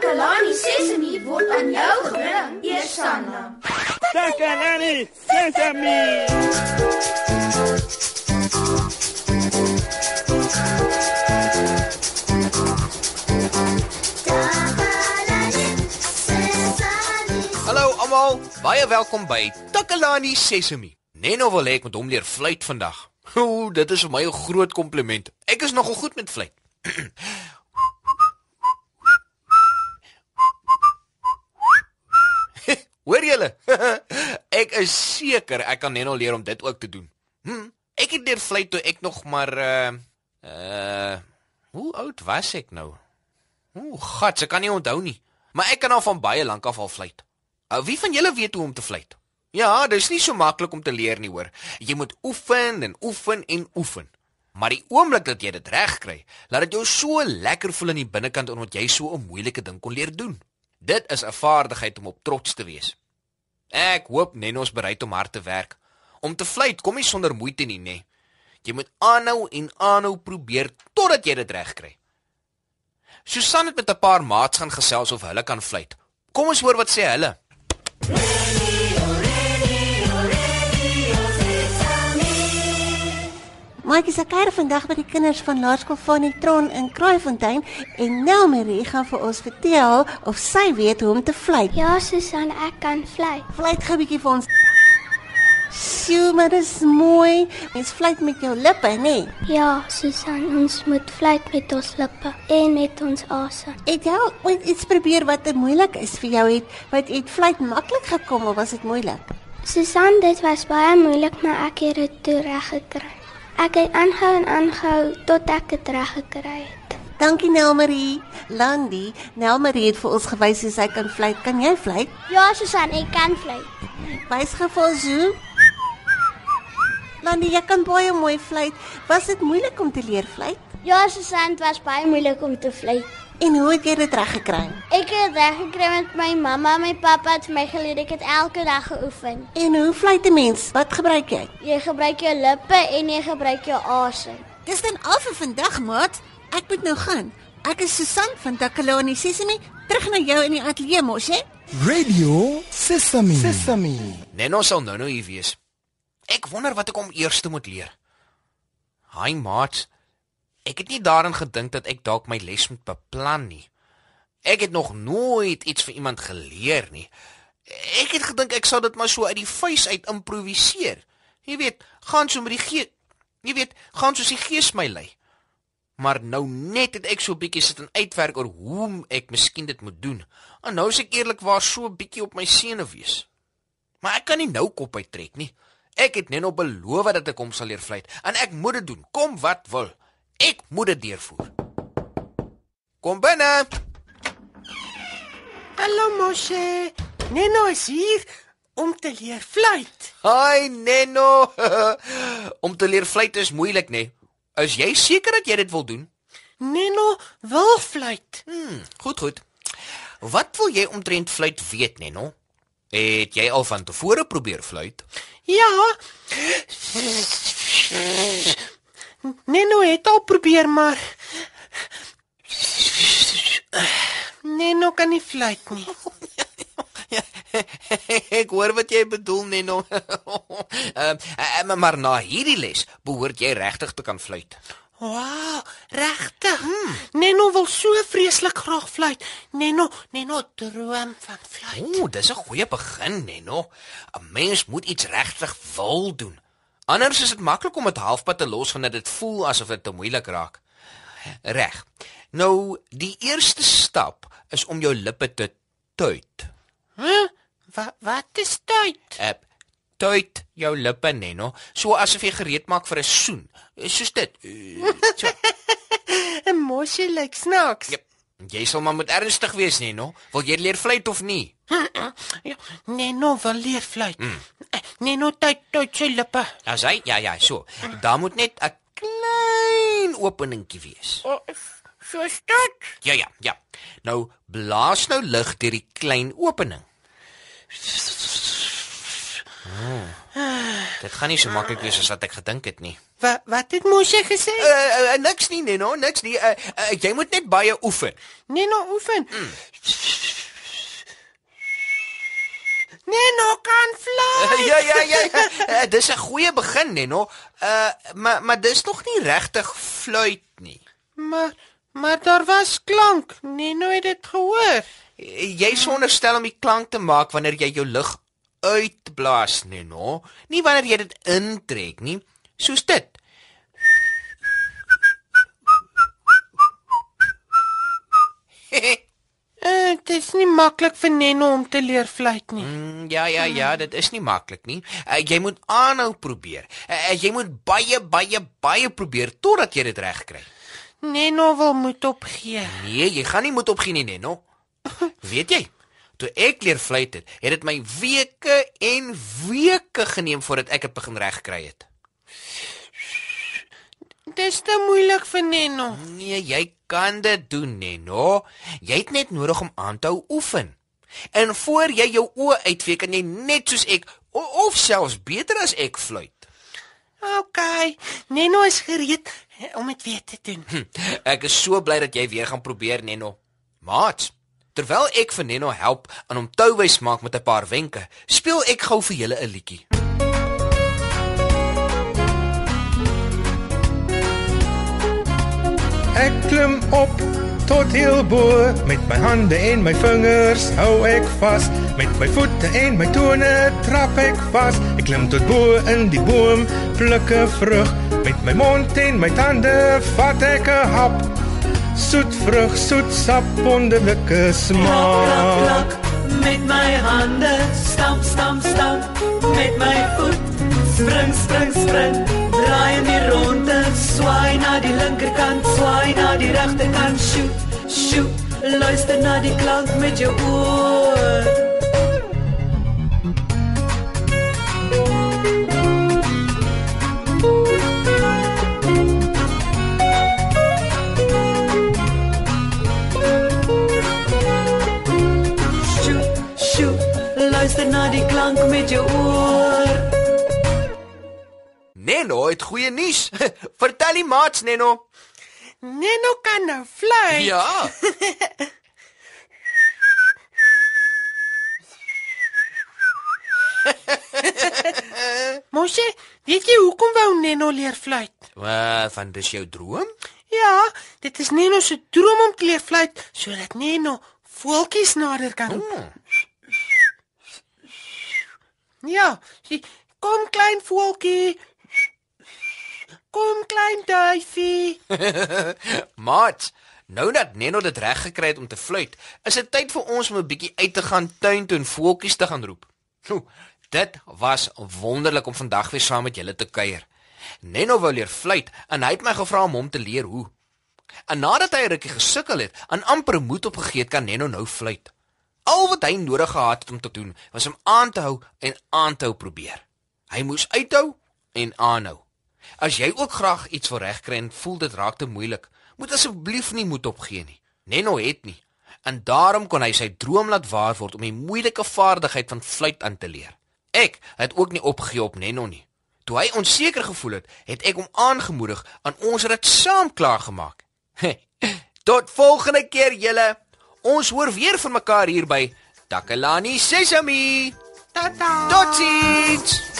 Takalani Sesemi word aan jou gebring, Eersanna. Takalani Sesemi. Hallo almal, baie welkom by Takalani Sesemi. Neno wil hê ek moet hom leer fluit vandag. Ooh, dit is vir my 'n groot kompliment. Ek is nogal goed met fluit. Hoor julle? ek is seker ek kan Neno leer om dit ook te doen. Hm, ek het leer fluit toe ek nog maar uh uh hoe oud was ek nou? Ooh, gats, ek kan nie onthou nie. Maar ek kan al van baie lank af al fluit. Uh, wie van julle weet hoe om te fluit? Ja, dis nie so maklik om te leer nie, hoor. Jy moet oefen en oefen en oefen. Maar die oomblik dat jy dit reg kry, laat dit jou so lekker voel in die binnekant omdat jy so 'n moeilike ding kon leer doen. Dit is 'n vaardigheid om op trots te wees. Ek hoop Nennos bereid om hard te werk. Om te fluit kom nie sonder moeite nie, nê. Jy moet aanhou en aanhou probeer totdat jy dit reg kry. Susan het met 'n paar maats gaan gesels of hulle kan fluit. Kom ons hoor wat sê hulle. Maatjie se kuier vandag by die kinders van Laerskool van die Tron in Kraaifontein en Nelmarie gaan vir ons vertel of sy weet hoe om te fluit. Ja, Susan, ek kan fluit. Fluit gou 'n bietjie vir ons. Sjoe, maar dit is mooi. Mens fluit met jou lippe, nê? Nee. Ja, Susan, ons moet fluit met ons lippe en met ons asem. Het jy ooit iets probeer wat te moeilik is vir jou het? Wat het fluit maklik gekom of was dit moeilik? Susan, dit was baie moeilik, maar ek het dit toe reg gekry. Ek het aangehou en aangehou tot ek dit reg gekry het. Dankie Nelmarie. Landy, Nelmarie het vir ons gewys hoe sy kan fluit. Kan jy fluit? Ja, Susan, ek kan fluit. Wys gevoel so. Landy, jy kan baie mooi fluit. Was dit moeilik om te leer fluit? Ja, Susan, dit was baie moeilik om te fluit. En hoe het jy dit reg gekry? Ek het reg gekry met my mamma en my pappa het my geleer ek het elke dag geoefen. En hoe fluit 'n mens? Wat gebruik jy? Jy gebruik jou lippe en jy gebruik jou asem. Dis dan al vir vandag, maat. Ek moet nou gaan. Ek is Susan van Takalani Sesimi, terug na jou in die ateljee mos, hè? Radio Sesame. Sesame. Nenno sal nou nou hier wees. Ek wonder wat ek hom eers moet leer. Hi maat. Ek het nie daaraan gedink dat ek dalk my les moet beplan nie. Ek het nog nooit iets vir iemand geleer nie. Ek het gedink ek sou dit maar so uit die vuis uit improviseer. Jy weet, gaan so met die gees. Jy weet, gaan soos die gees my lei. Maar nou net het ek so 'n bietjie sit en uitwerk oor hoe ek miskien dit moet doen. En nou is ek eerlikwaar so 'n bietjie op my senuwees. Maar ek kan nie nou kop uittrek nie. Ek het net nog beloof dat ek hom sal leer fluit en ek moet dit doen, kom wat wil. Ek moet dit deurvoer. Kom binne. Hallo Moshe. Neno is hier om te leer fluit. Hi Neno. om te leer fluit is moeilik, nê? Nee. Is jy seker dat jy dit wil doen? Neno wil fluit. Hmm, goed goed. Wat wil jy omtrent fluit weet, Neno? Het jy al van tevore probeer fluit? Ja. Neno het al probeer maar Neno kan nie fluit nie. ek hoor wat jy bedoel, Neno. Ehm uh, maar na hierdie les behoort jy regtig te kan fluit. Wow, regtig? Hmm. Neno wil so vreeslik graag fluit. Neno, Neno droom van fluit. Ooh, dis 'n goeie begin, Neno. 'n Mens moet iets regtig wil doen. Anders is dit maklik om dit halfpad te los wanneer dit voel asof dit te moeilik raak. Reg. Nou, die eerste stap is om jou lippe te tuit. Huh? Wat wat is dit? Ep, tuit jou lippe, Neno, so asof jy gereed maak vir 'n soen. Soos dit. So. 'n Mosie lyk snaaks. Ja, jy sal maar moet ernstig wees, Neno. Wil jy leer fluit of nie? Ja, Neno wil leer fluit. Mm. Neno tuit tuit sy lippe. As hy, ja ja, so. Daar moet net 'n klein openingkie wees. Oh, so stout. Ja ja, ja. Nou blaas nou lug deur die klein opening. Oh, dit gaan nie so maklik wees as wat ek gedink het nie. Wat wat het Moshe gesê? Uh, uh, niks nie, Neno, niks nie. Uh, uh, jy moet net baie oefen. Neno oefen. Neno kan fly. ja, ja, ja. ja. Uh, dis 'n goeie begin, Neno. Uh maar maar dis nog nie regtig fluit nie. Maar maar daar was klank. Neno het dit gehoor. Jy sonderstel om die klank te maak wanneer jy jou lug uitblaas, Neno. Nie wanneer jy dit intrek nie. Soos dit. Is nie maklik vir Neno om te leer fluit nie. Mm, ja, ja, ja, dit is nie maklik nie. Uh, jy moet aanhou probeer. Uh, jy moet baie baie baie probeer totdat jy dit reg kry. Neno wil moet opgee. Nee, jy gaan nie moet opgee nie, Neno. Weet jy? Toe ek leer fluit het, het dit my weke en weke geneem voordat ek dit begin regkry het. Dis te moeilik vir Neno. Nee, jy kan dit doen, Neno. Jy het net nodig om aan te hou oefen. En voor jy jou oë uitvee, kan jy net soos ek of selfs beter as ek fluit. OK, Neno is gereed om dit weer te doen. Ek is so bly dat jy weer gaan probeer, Neno. Maat, terwyl ek vir Neno help aan hom touwys maak met 'n paar wenke, speel ek gou vir julle 'n liedjie. Ek klim op tot heel bo met my hande en my vingers hou ek vas. Met my voete en my tone trap ek vas. Ek klim tot bo in die boom pluk 'n vrug. Met my mond en my tande vat ek 'n hap. Soet vrug soet sap wonderlike Klap, klap, smaak klap, met my hande stamp, stamp, stamp, met my voet spring, spring, spring, draai in die ronde, swaai na die linkerkant, swaai na die regterkant, shoot, shoot, luister na die klank met jou oor. Neno het goeie nuus. Vertel die maats, Neno. Neno kan nou fly. Ja. Moshe, weet jy hoekom wou Neno leer fluit? Wat van dis jou droom? Ja, dit is Neno se droom om te leer fluit sodat Neno voeltjies nader kan roep. Hmm. Ja, kom klein voeltjie. Kom klein duifie. Maats, nou dat Neno dit reg gekry het om te fluit, is dit tyd vir ons om 'n bietjie uit te gaan tuin toe en voeltjies te gaan roep. Oeh, dit was wonderlik om vandag weer saam met julle te kuier. Neno wou leer fluit en hy het my gevra om hom te leer hoe. En nadat hy 'n rukkie gesukkel het en amper moed opgegee het, kan Neno nou fluit. Al wat hy nodig gehad het om te doen, was om aan te hou en aan te hou probeer. Hy moes uithou en aanhou. As jy ook graag iets wil regkry en voel dit raak te moeilik, moet asseblief nie moed opgee nie. Neno het nie. En daarom kon hy sy droom laat waar word om die moeilike vaardigheid van fluit aan te leer. Ek het ook nie opgegee op Neno nie. Toe hy onseker gevoel het, het ek hom aangemoedig en ons het dit saam klaar gemaak. Tot volgende keer julle. Ons hoor weer van mekaar hier by Takalani Sesami. Tata. Totsiens.